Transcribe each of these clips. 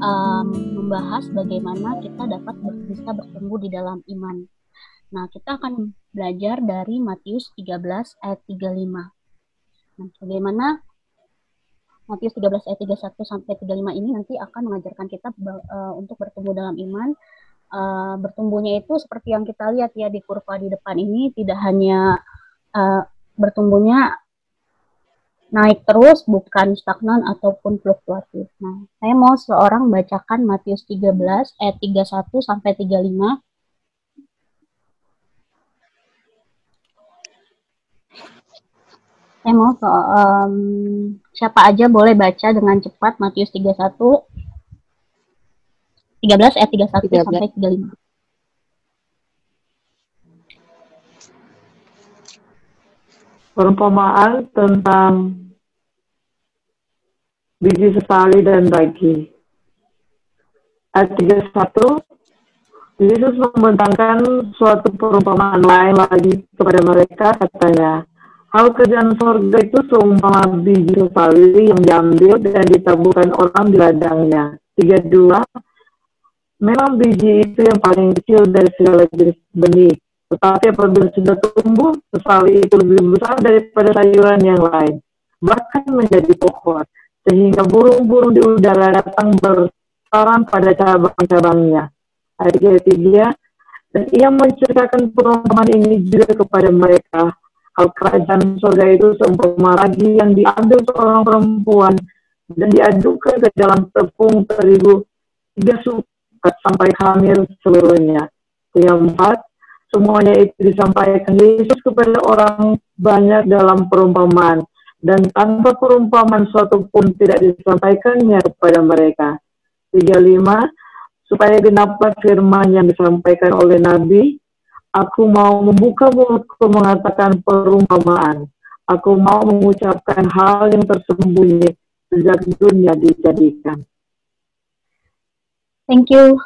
um, membahas bagaimana kita dapat bisa bertumbuh di dalam iman. Nah, kita akan belajar dari Matius 13 ayat 35. Nah, bagaimana Matius 13 ayat 31 sampai 35 ini nanti akan mengajarkan kita uh, untuk bertumbuh dalam iman. Uh, bertumbuhnya itu seperti yang kita lihat ya di kurva di depan ini tidak hanya uh, bertumbuhnya naik terus bukan stagnan ataupun fluktuatif. Nah, saya mau seorang bacakan Matius 13 ayat 31 sampai 35 saya mau um, siapa aja boleh baca dengan cepat Matius 31 13 ayat 31 13. sampai 35. Perumpamaan tentang biji sesali dan ragi. Ayat 31 Yesus membentangkan suatu perumpamaan lain lagi kepada mereka katanya, Hal kerjaan sorga itu seumpama biji sesali yang diambil dan ditaburkan orang di ladangnya. Tiga dua, memang biji itu yang paling kecil dari segala jenis benih. Tetapi apabila sudah tumbuh, sesali itu lebih besar daripada sayuran yang lain. Bahkan menjadi pohon. Sehingga burung-burung di udara datang bersarang pada cabang-cabangnya. Ayat tiga, dan ia menceritakan perumpamaan ini juga kepada mereka Hal kerajaan surga itu seumpama ragi yang diambil seorang perempuan dan diadukan ke dalam tepung terigu tiga sukat sampai hamil seluruhnya. Yang empat, semuanya itu disampaikan Yesus kepada orang banyak dalam perumpamaan dan tanpa perumpamaan suatu pun tidak disampaikannya kepada mereka. Tiga lima, supaya genaplah firman yang disampaikan oleh Nabi, Aku mau membuka mulutku mengatakan perumpamaan. Aku mau mengucapkan hal yang tersembunyi sejak dunia dijadikan. Thank you.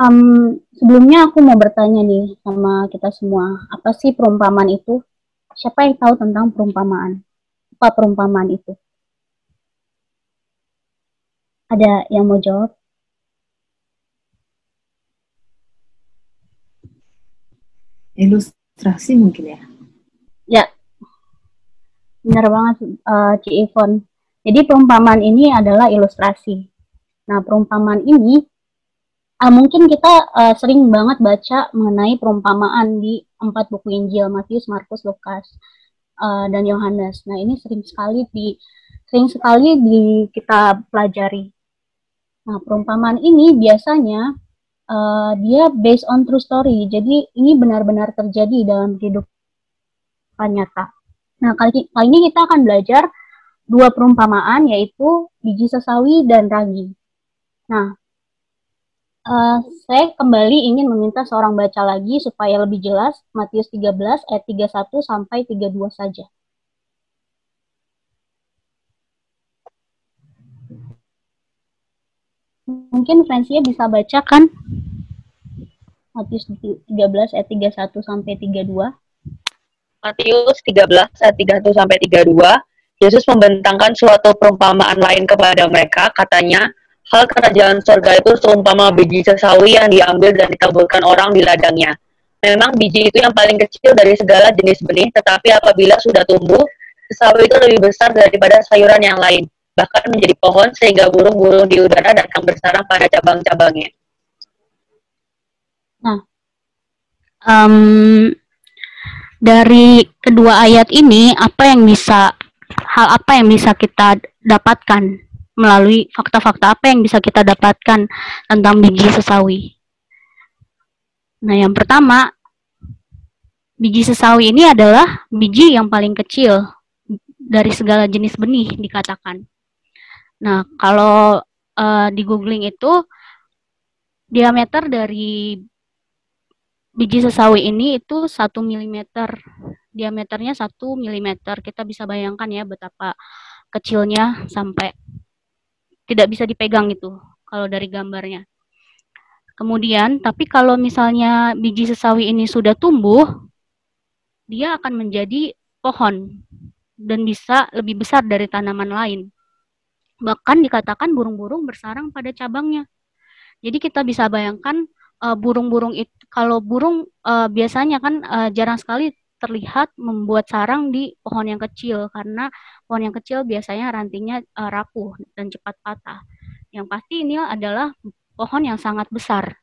Um, sebelumnya aku mau bertanya nih sama kita semua, apa sih perumpamaan itu? Siapa yang tahu tentang perumpamaan? Apa perumpamaan itu? Ada yang mau jawab? ilustrasi mungkin ya ya benar banget uh, Ci Ivon jadi perumpamaan ini adalah ilustrasi nah perumpamaan ini uh, mungkin kita uh, sering banget baca mengenai perumpamaan di empat buku Injil Matius, Markus, Lukas, uh, dan Yohanes. Nah ini sering sekali di sering sekali di kita pelajari. Nah perumpamaan ini biasanya uh, dia based on true story. Jadi ini benar-benar terjadi dalam kehidupan nyata. Nah, kali, kali ini kita akan belajar dua perumpamaan yaitu biji sesawi dan ragi. Nah, uh, saya kembali ingin meminta seorang baca lagi supaya lebih jelas Matius 13 ayat 31 sampai 32 saja. Mungkin Francia bisa bacakan Matius 13 ayat 31 sampai 32. Matius 13 ayat 31 sampai 32. Yesus membentangkan suatu perumpamaan lain kepada mereka, katanya, hal kerajaan surga itu seumpama biji sesawi yang diambil dan ditaburkan orang di ladangnya. Memang biji itu yang paling kecil dari segala jenis benih, tetapi apabila sudah tumbuh, sesawi itu lebih besar daripada sayuran yang lain bahkan menjadi pohon sehingga burung-burung di udara datang bersarang pada cabang-cabangnya. Nah, um, dari kedua ayat ini apa yang bisa hal apa yang bisa kita dapatkan melalui fakta-fakta apa yang bisa kita dapatkan tentang biji sesawi? Nah, yang pertama, biji sesawi ini adalah biji yang paling kecil dari segala jenis benih dikatakan. Nah, kalau uh, di googling itu diameter dari biji sesawi ini itu satu milimeter diameternya satu milimeter kita bisa bayangkan ya betapa kecilnya sampai tidak bisa dipegang itu kalau dari gambarnya kemudian tapi kalau misalnya biji sesawi ini sudah tumbuh dia akan menjadi pohon dan bisa lebih besar dari tanaman lain Bahkan dikatakan burung-burung bersarang pada cabangnya. Jadi kita bisa bayangkan uh, burung-burung itu kalau burung uh, biasanya kan uh, jarang sekali terlihat membuat sarang di pohon yang kecil karena pohon yang kecil biasanya rantingnya uh, rapuh dan cepat patah. Yang pasti ini adalah pohon yang sangat besar.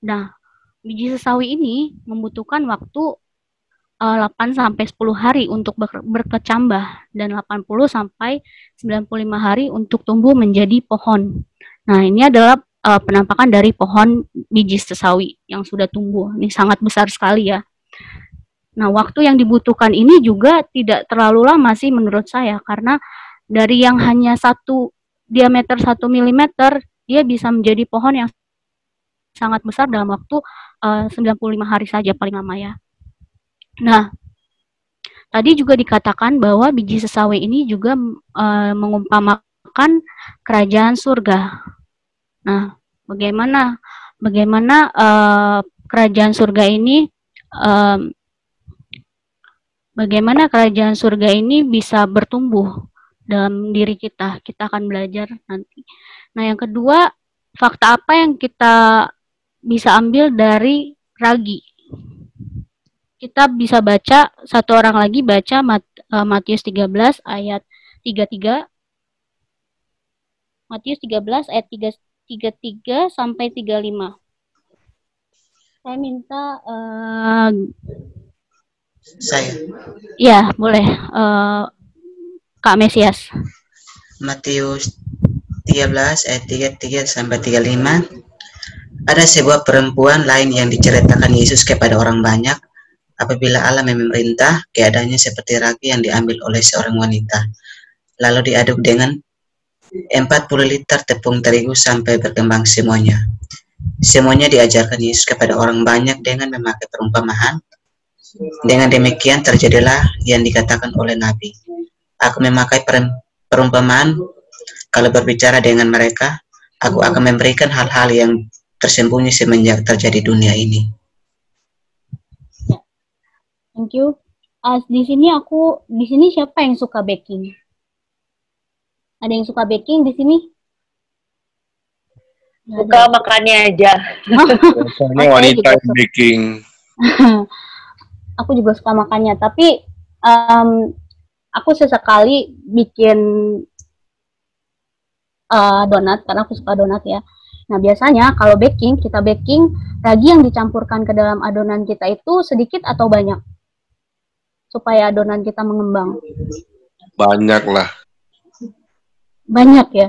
Nah, biji sesawi ini membutuhkan waktu uh, 8 sampai 10 hari untuk ber berkecambah dan 80 sampai 95 hari untuk tumbuh menjadi pohon. Nah, ini adalah uh, penampakan dari pohon biji sesawi yang sudah tumbuh. Ini sangat besar sekali ya. Nah, waktu yang dibutuhkan ini juga tidak terlalu lama sih menurut saya karena dari yang hanya satu diameter 1 mm dia bisa menjadi pohon yang sangat besar dalam waktu eh, uh, 95 hari saja paling lama ya. Nah, tadi juga dikatakan bahwa biji sesawi ini juga uh, mengumpamakan kerajaan surga. Nah, bagaimana bagaimana uh, kerajaan surga ini um, bagaimana kerajaan surga ini bisa bertumbuh dalam diri kita. Kita akan belajar nanti. Nah, yang kedua, fakta apa yang kita bisa ambil dari ragi? kita bisa baca satu orang lagi baca Mat, uh, Matius 13 ayat 33 Matius 13 ayat 3, 33 sampai 35 saya minta uh, saya. Ya boleh. Uh, Kak Mesias. Matius 13 ayat 33 sampai 35 ada sebuah perempuan lain yang diceritakan Yesus kepada orang banyak. Apabila Allah memerintah, keadaannya seperti ragi yang diambil oleh seorang wanita, lalu diaduk dengan 40 liter tepung terigu sampai berkembang semuanya. Semuanya diajarkan Yesus kepada orang banyak dengan memakai perumpamaan. Dengan demikian terjadilah yang dikatakan oleh Nabi. Aku memakai perumpamaan kalau berbicara dengan mereka, aku akan memberikan hal-hal yang tersembunyi semenjak terjadi dunia ini. Thank you. Uh, di sini aku di sini siapa yang suka baking? Ada yang suka baking di sini? Suka makannya aja. Semua wanita yang baking. aku juga suka makannya, tapi um, aku sesekali bikin uh, donat karena aku suka donat ya. Nah, biasanya kalau baking, kita baking, ragi yang dicampurkan ke dalam adonan kita itu sedikit atau banyak? supaya adonan kita mengembang? Banyak lah. Banyak ya?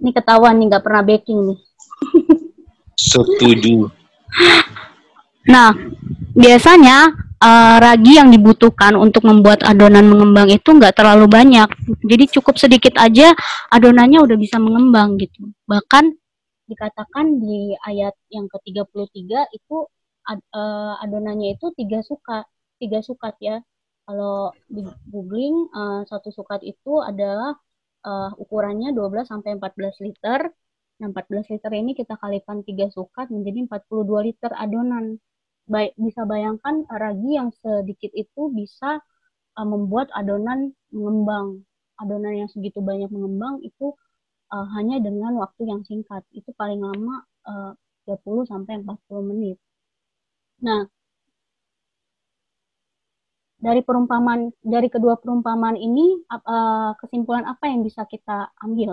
Ini ketahuan nih nggak pernah baking nih. Setuju. Nah, biasanya uh, ragi yang dibutuhkan untuk membuat adonan mengembang itu nggak terlalu banyak. Jadi cukup sedikit aja adonannya udah bisa mengembang gitu. Bahkan dikatakan di ayat yang ke-33 itu ad, uh, adonannya itu tiga sukat tiga sukat ya kalau di googling uh, satu sukat itu adalah uh, ukurannya 12 sampai 14 liter nah 14 liter ini kita kalikan tiga sukat menjadi 42 liter adonan Baik, bisa bayangkan ragi yang sedikit itu bisa uh, membuat adonan mengembang. Adonan yang segitu banyak mengembang itu uh, hanya dengan waktu yang singkat. Itu paling lama uh, 30 sampai 40 menit. Nah, dari perumpamaan dari kedua perumpamaan ini uh, kesimpulan apa yang bisa kita ambil?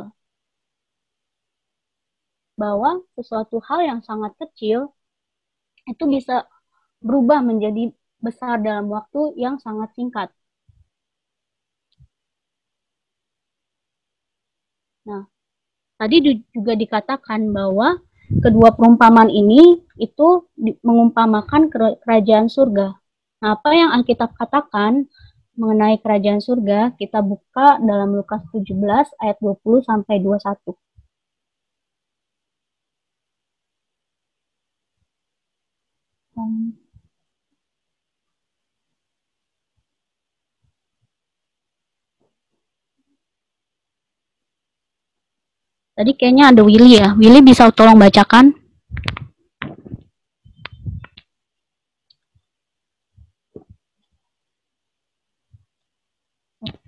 Bahwa sesuatu hal yang sangat kecil itu bisa berubah menjadi besar dalam waktu yang sangat singkat. Nah, tadi juga dikatakan bahwa kedua perumpamaan ini itu mengumpamakan kerajaan surga. Nah, apa yang Alkitab katakan mengenai kerajaan surga, kita buka dalam Lukas 17 ayat 20 sampai 21. Tadi kayaknya ada Willy ya. Willy bisa tolong bacakan?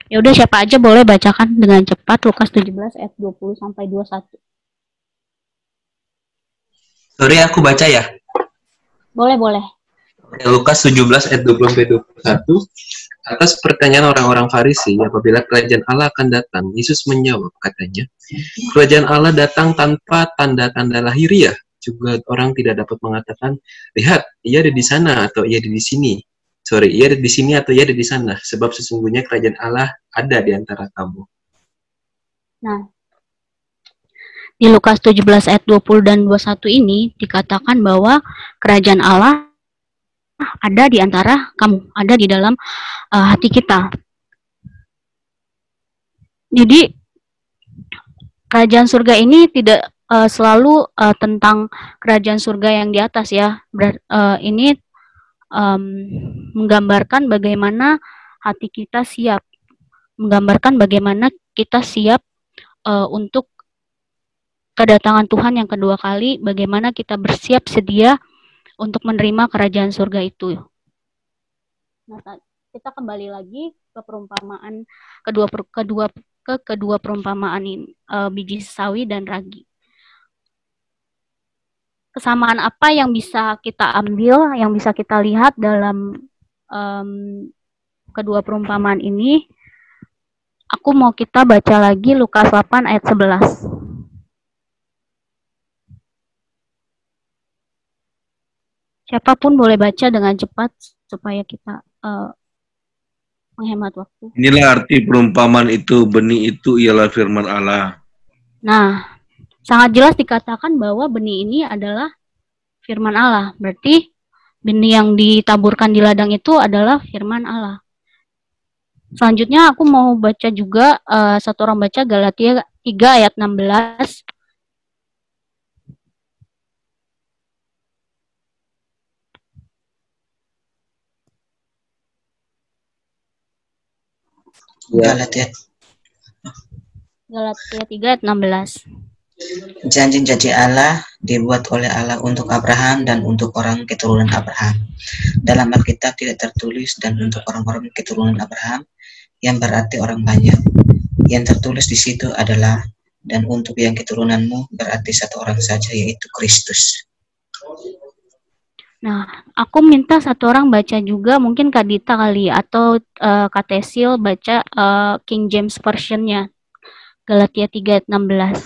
Ya udah siapa aja boleh bacakan dengan cepat Lukas 17 ayat 20 sampai 21. Sorry aku baca ya. Boleh, boleh. Lukas 17 ayat 20 sampai 21. Atas pertanyaan orang-orang Farisi apabila kerajaan Allah akan datang, Yesus menjawab katanya, kerajaan Allah datang tanpa tanda-tanda lahiriah. Juga orang tidak dapat mengatakan, lihat, ia ada di sana atau ia ada di sini. Sorry, ia ada di sini atau ia ada di sana. Sebab sesungguhnya kerajaan Allah ada di antara kamu. Nah, di Lukas 17 ayat 20 dan 21 ini dikatakan bahwa kerajaan Allah ada di antara kamu, ada di dalam uh, hati kita. Jadi kerajaan surga ini tidak uh, selalu uh, tentang kerajaan surga yang di atas ya. Ber, uh, ini um, menggambarkan bagaimana hati kita siap, menggambarkan bagaimana kita siap uh, untuk kedatangan Tuhan yang kedua kali, bagaimana kita bersiap sedia untuk menerima kerajaan surga itu. Nah, kita kembali lagi ke perumpamaan kedua kedua ke kedua perumpamaan ini, uh, biji sawi dan ragi. Kesamaan apa yang bisa kita ambil, yang bisa kita lihat dalam um, kedua perumpamaan ini? Aku mau kita baca lagi Lukas 8 ayat 11. Siapa pun boleh baca dengan cepat supaya kita uh, menghemat waktu. Inilah arti perumpamaan itu, benih itu ialah firman Allah. Nah, sangat jelas dikatakan bahwa benih ini adalah firman Allah. Berarti benih yang ditaburkan di ladang itu adalah firman Allah. Selanjutnya aku mau baca juga uh, satu orang baca Galatia 3 ayat 16 Galatia. Galatia 3 ayat 16. Janji-janji Allah dibuat oleh Allah untuk Abraham dan untuk orang keturunan Abraham. Dalam Alkitab tidak tertulis dan untuk orang-orang keturunan Abraham yang berarti orang banyak. Yang tertulis di situ adalah dan untuk yang keturunanmu berarti satu orang saja yaitu Kristus. Nah, aku minta satu orang baca juga, mungkin Kak Dita kali, atau uh, Kak Tesil baca uh, King James Version-nya. Galatia 3 ayat 16.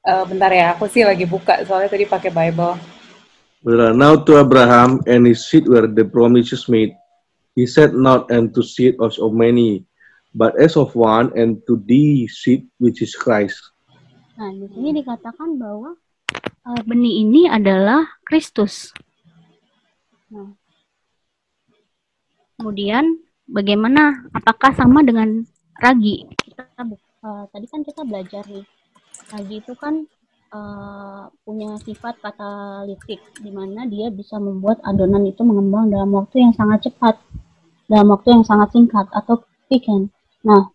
Uh, bentar ya, aku sih lagi buka soalnya tadi pakai Bible. Well, now to Abraham and his seed were the promises made. He said not unto seed as of many, but as of one, and to the seed which is Christ. Nah, di sini dikatakan bahwa uh, benih ini adalah Kristus. Nah, kemudian bagaimana? Apakah sama dengan ragi? Kita uh, tadi kan kita belajar nih, ragi itu kan uh, punya sifat katalitik di mana dia bisa membuat adonan itu mengembang dalam waktu yang sangat cepat, dalam waktu yang sangat singkat atau weekend. Nah,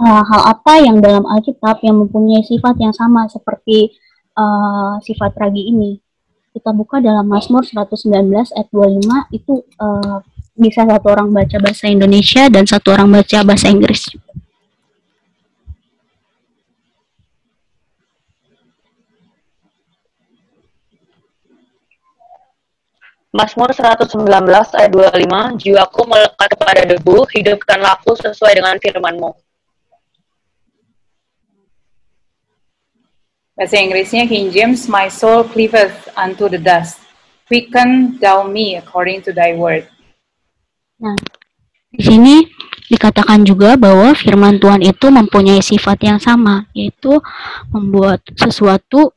uh, hal apa yang dalam Alkitab yang mempunyai sifat yang sama seperti uh, sifat ragi ini? Kita buka dalam Mazmur 119 ayat 25 itu uh, bisa satu orang baca bahasa Indonesia dan satu orang baca bahasa Inggris. Mazmur 119 ayat 25, jiwaku melekat kepada debu, hidupkanlah aku sesuai dengan firman-Mu. Bahasa Inggrisnya King James, My soul cleaveth unto the dust. Quicken thou me according to thy word. Nah, di sini dikatakan juga bahwa firman Tuhan itu mempunyai sifat yang sama, yaitu membuat sesuatu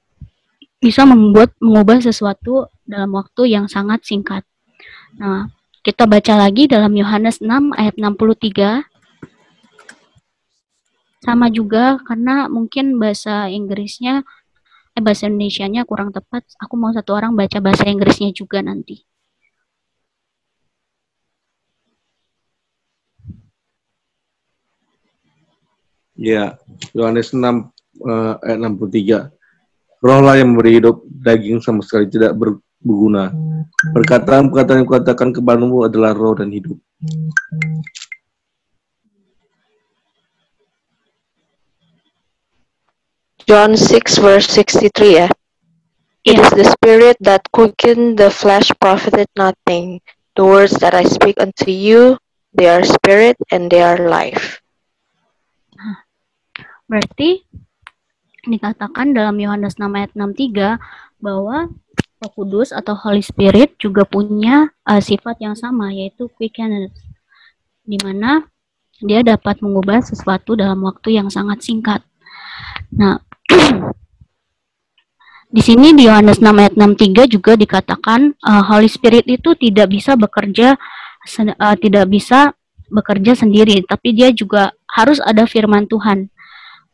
bisa membuat mengubah sesuatu dalam waktu yang sangat singkat. Nah, kita baca lagi dalam Yohanes 6 ayat 63. Sama juga karena mungkin bahasa Inggrisnya eh bahasa Indonesianya kurang tepat. Aku mau satu orang baca bahasa Inggrisnya juga nanti. Ya, Yohanes 6 uh, ayat 63. Rohlah yang memberi hidup, daging sama sekali tidak berguna. Perkataan-perkataan yang kukatakan kepadamu adalah roh dan hidup. John 6 verse 63 ya. It is the spirit that quicken the flesh profited nothing. The words that I speak unto you, they are spirit and they are life. Berarti dikatakan dalam Yohanes 6 ayat 63 bahwa Roh Kudus atau Holy Spirit juga punya uh, sifat yang sama yaitu quickness di mana dia dapat mengubah sesuatu dalam waktu yang sangat singkat. Nah, di sini di Yohanes 6 ayat 63 juga dikatakan uh, Holy Spirit itu tidak bisa bekerja uh, tidak bisa bekerja sendiri, tapi dia juga harus ada firman Tuhan.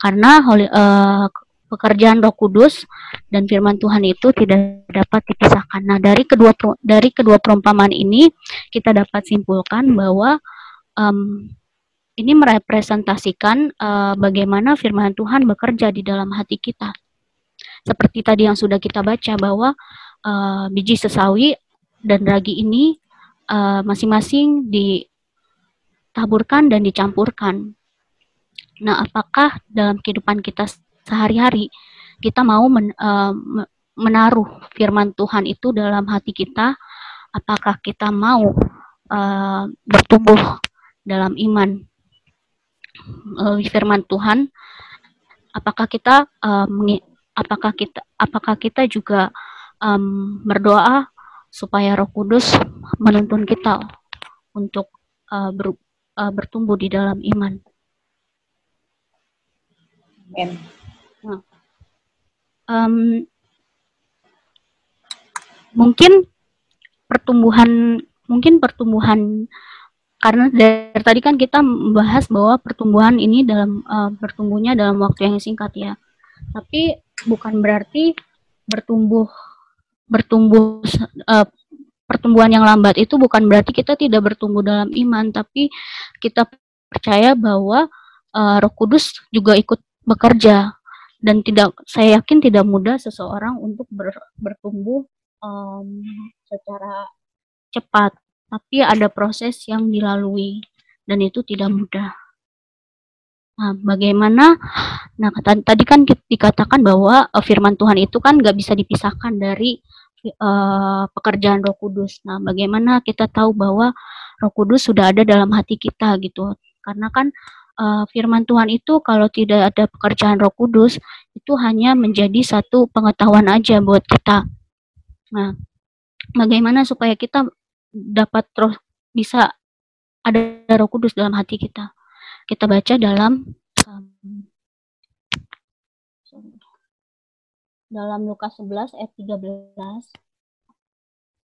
Karena uh, pekerjaan Roh Kudus dan firman Tuhan itu tidak dapat dipisahkan. Nah, dari kedua dari kedua perumpamaan ini kita dapat simpulkan bahwa um, ini merepresentasikan uh, bagaimana firman Tuhan bekerja di dalam hati kita. Seperti tadi yang sudah kita baca bahwa uh, biji sesawi dan ragi ini eh, masing-masing uh, ditaburkan dan dicampurkan. Nah, apakah dalam kehidupan kita sehari-hari kita mau men, uh, menaruh firman Tuhan itu dalam hati kita? Apakah kita mau uh, bertumbuh dalam iman melalui firman Tuhan? Apakah kita um, apakah kita apakah kita juga um, berdoa supaya Roh Kudus menuntun kita untuk uh, ber, uh, bertumbuh di dalam iman. Um, mungkin pertumbuhan mungkin pertumbuhan karena dari tadi kan kita membahas bahwa pertumbuhan ini dalam uh, bertumbuhnya dalam waktu yang singkat ya. Tapi bukan berarti bertumbuh bertumbuh uh, pertumbuhan yang lambat itu bukan berarti kita tidak bertumbuh dalam iman, tapi kita percaya bahwa uh, Roh Kudus juga ikut bekerja dan tidak saya yakin tidak mudah seseorang untuk ber, bertumbuh um, secara cepat, tapi ada proses yang dilalui dan itu tidak mudah. Nah, bagaimana? Nah, tadi kan dikatakan bahwa uh, firman Tuhan itu kan nggak bisa dipisahkan dari uh, pekerjaan Roh Kudus. Nah, bagaimana kita tahu bahwa Roh Kudus sudah ada dalam hati kita gitu? Karena kan uh, firman Tuhan itu kalau tidak ada pekerjaan Roh Kudus itu hanya menjadi satu pengetahuan aja buat kita. Nah, bagaimana supaya kita dapat terus bisa ada Roh Kudus dalam hati kita? kita baca dalam um, dalam Lukas 11 ayat 13.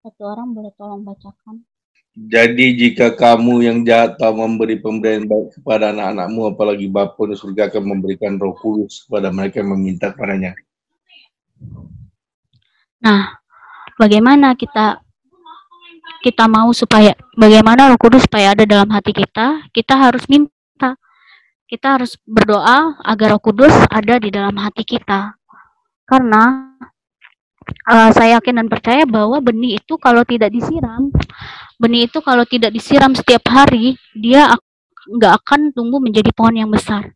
Satu orang boleh tolong bacakan. Jadi jika kamu yang jahat tahu memberi pemberian baik kepada anak-anakmu, apalagi Bapa di surga akan memberikan roh kudus kepada mereka yang meminta kepadanya. Nah, bagaimana kita kita mau supaya bagaimana roh kudus supaya ada dalam hati kita, kita harus minta kita harus berdoa agar Roh Kudus ada di dalam hati kita. Karena uh, saya yakin dan percaya bahwa benih itu kalau tidak disiram, benih itu kalau tidak disiram setiap hari, dia nggak akan tumbuh menjadi pohon yang besar.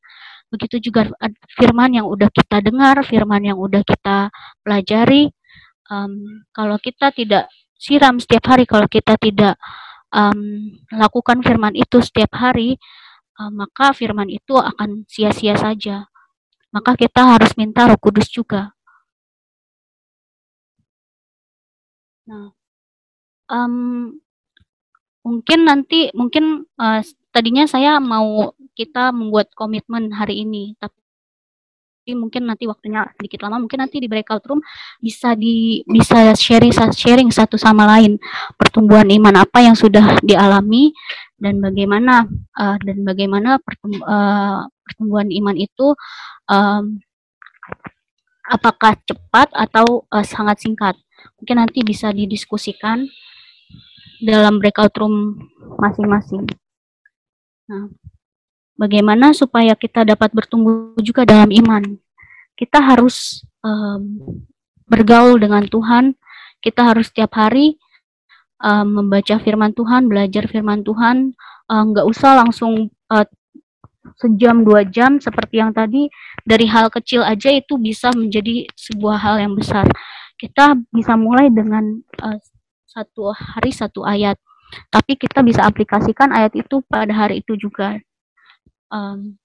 Begitu juga firman yang udah kita dengar, firman yang udah kita pelajari. Um, kalau kita tidak siram setiap hari, kalau kita tidak um, lakukan firman itu setiap hari, uh, maka firman itu akan sia-sia saja. Maka kita harus minta Roh Kudus juga. Nah, um, mungkin nanti mungkin uh, tadinya saya mau kita membuat komitmen hari ini, tapi mungkin nanti waktunya sedikit lama mungkin nanti di breakout room bisa di bisa sharing sharing satu sama lain pertumbuhan iman apa yang sudah dialami dan bagaimana uh, dan bagaimana uh, pertumbuhan iman itu um, apakah cepat atau uh, sangat singkat. Mungkin nanti bisa didiskusikan dalam breakout room masing-masing nah bagaimana supaya kita dapat bertumbuh juga dalam iman. Kita harus um, bergaul dengan Tuhan. Kita harus setiap hari um, membaca Firman Tuhan, belajar Firman Tuhan. Nggak uh, usah langsung uh, sejam dua jam seperti yang tadi dari hal kecil aja itu bisa menjadi sebuah hal yang besar. Kita bisa mulai dengan uh, satu hari satu ayat, tapi kita bisa aplikasikan ayat itu pada hari itu juga. Um,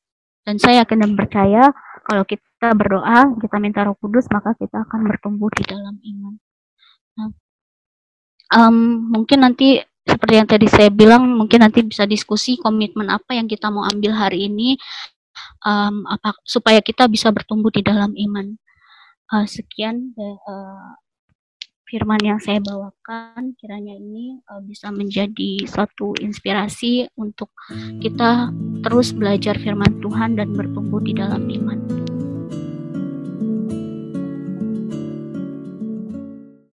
dan saya yakin dan percaya kalau kita berdoa, kita minta Roh Kudus, maka kita akan bertumbuh di dalam iman. Nah, um, mungkin nanti seperti yang tadi saya bilang, mungkin nanti bisa diskusi komitmen apa yang kita mau ambil hari ini, um, apa supaya kita bisa bertumbuh di dalam iman. Uh, sekian uh, firman yang saya bawakan, kiranya ini uh, bisa menjadi suatu inspirasi untuk kita terus belajar firman Tuhan dan bertumbuh di dalam iman.